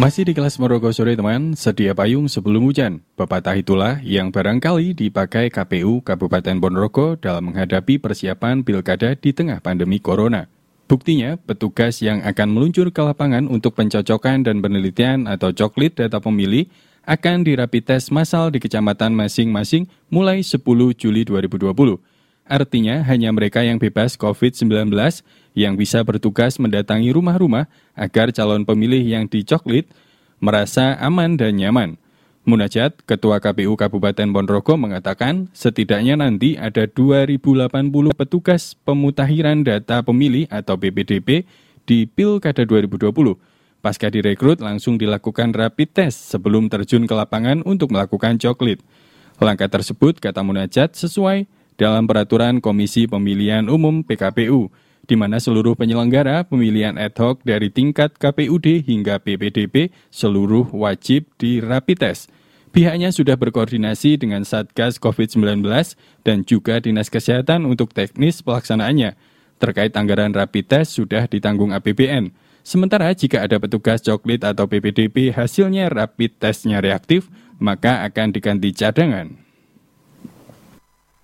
Masih di kelas Morogo sore teman, sedia payung sebelum hujan. Pepatah itulah yang barangkali dipakai KPU Kabupaten Ponorogo dalam menghadapi persiapan pilkada di tengah pandemi corona. Buktinya, petugas yang akan meluncur ke lapangan untuk pencocokan dan penelitian atau coklit data pemilih akan dirapi tes massal di kecamatan masing-masing mulai 10 Juli 2020. Artinya hanya mereka yang bebas COVID-19 yang bisa bertugas mendatangi rumah-rumah agar calon pemilih yang dicoklit merasa aman dan nyaman. Munajat, Ketua KPU Kabupaten Ponorogo mengatakan setidaknya nanti ada 2080 petugas pemutahiran data pemilih atau BPDP di Pilkada 2020. Pasca direkrut langsung dilakukan rapid test sebelum terjun ke lapangan untuk melakukan coklit. Langkah tersebut, kata Munajat, sesuai dalam peraturan Komisi Pemilihan Umum PKPU, di mana seluruh penyelenggara pemilihan ad hoc dari tingkat KPUD hingga PPDP seluruh wajib di rapid test. Pihaknya sudah berkoordinasi dengan Satgas COVID-19 dan juga Dinas Kesehatan untuk teknis pelaksanaannya. Terkait anggaran rapid test sudah ditanggung APBN. Sementara jika ada petugas coklit atau PPDP hasilnya rapid testnya reaktif, maka akan diganti cadangan.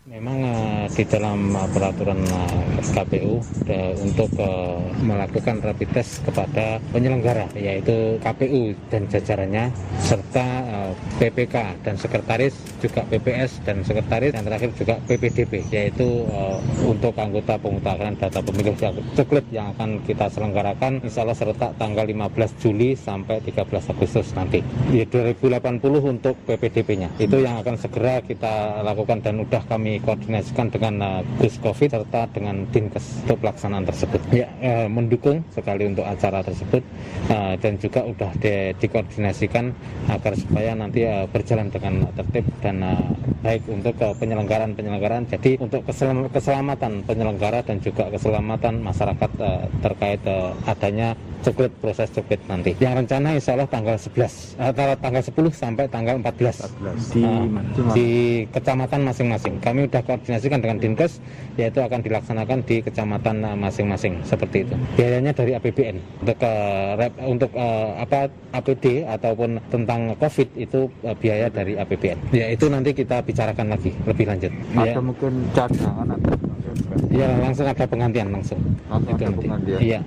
Memang uh, di dalam uh, peraturan uh, eh, KPU uh, untuk uh, melakukan rapid test kepada penyelenggara yaitu KPU dan jajarannya serta uh, PPK dan sekretaris juga PPS dan sekretaris yang terakhir juga PPDP yaitu uh, untuk anggota pemutahiran data pemilih coklat yang akan kita selenggarakan insya Allah serentak tanggal 15 Juli sampai 13 Agustus nanti. Ya 2080 untuk PPDP-nya itu yang akan segera kita lakukan dan udah kami dikoordinasikan dengan uh, Gus Covid serta dengan Dinkes untuk pelaksanaan tersebut. Ya, uh, mendukung sekali untuk acara tersebut uh, dan juga sudah di, dikoordinasikan agar supaya nanti uh, berjalan dengan tertib dan uh, baik untuk uh, penyelenggaraan-penyelenggaraan. Jadi untuk keselamatan penyelenggara dan juga keselamatan masyarakat uh, terkait uh, adanya coklat proses coklat nanti. Yang rencana insya Allah tanggal 11 antara tanggal 10 sampai tanggal 14, 14. Di, uh, di kecamatan masing-masing. Kami sudah koordinasikan dengan Dinkes yaitu akan dilaksanakan di kecamatan uh, masing-masing seperti itu. Biayanya dari APBN untuk uh, untuk uh, apa APD ataupun tentang COVID itu uh, biaya dari APBN. Ya itu nanti kita bicarakan lagi lebih lanjut. Ada ya. mungkin cadangan atau Iya langsung ada penggantian langsung. Langsung itu ada nanti. penggantian. Iya.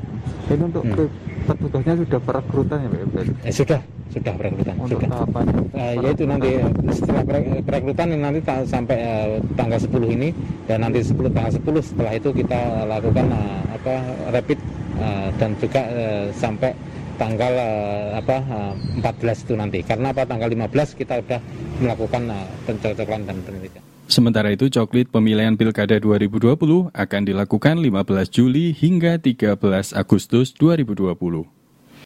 Ini untuk hmm. petugasnya sudah perekrutan ya Pak? Eh, sudah sudah perekrutan Untuk sudah. Tahapan uh, yaitu nanti setelah perekrutan nanti ta sampai uh, tanggal 10 ini dan nanti 10 tanggal 10 setelah itu kita lakukan uh, apa rapid uh, dan juga uh, sampai tanggal uh, apa uh, 14 itu nanti. Karena apa tanggal 15 kita sudah melakukan uh, pencocokan dan penelitian. Sementara itu, coklit pemilihan Pilkada 2020 akan dilakukan 15 Juli hingga 13 Agustus 2020.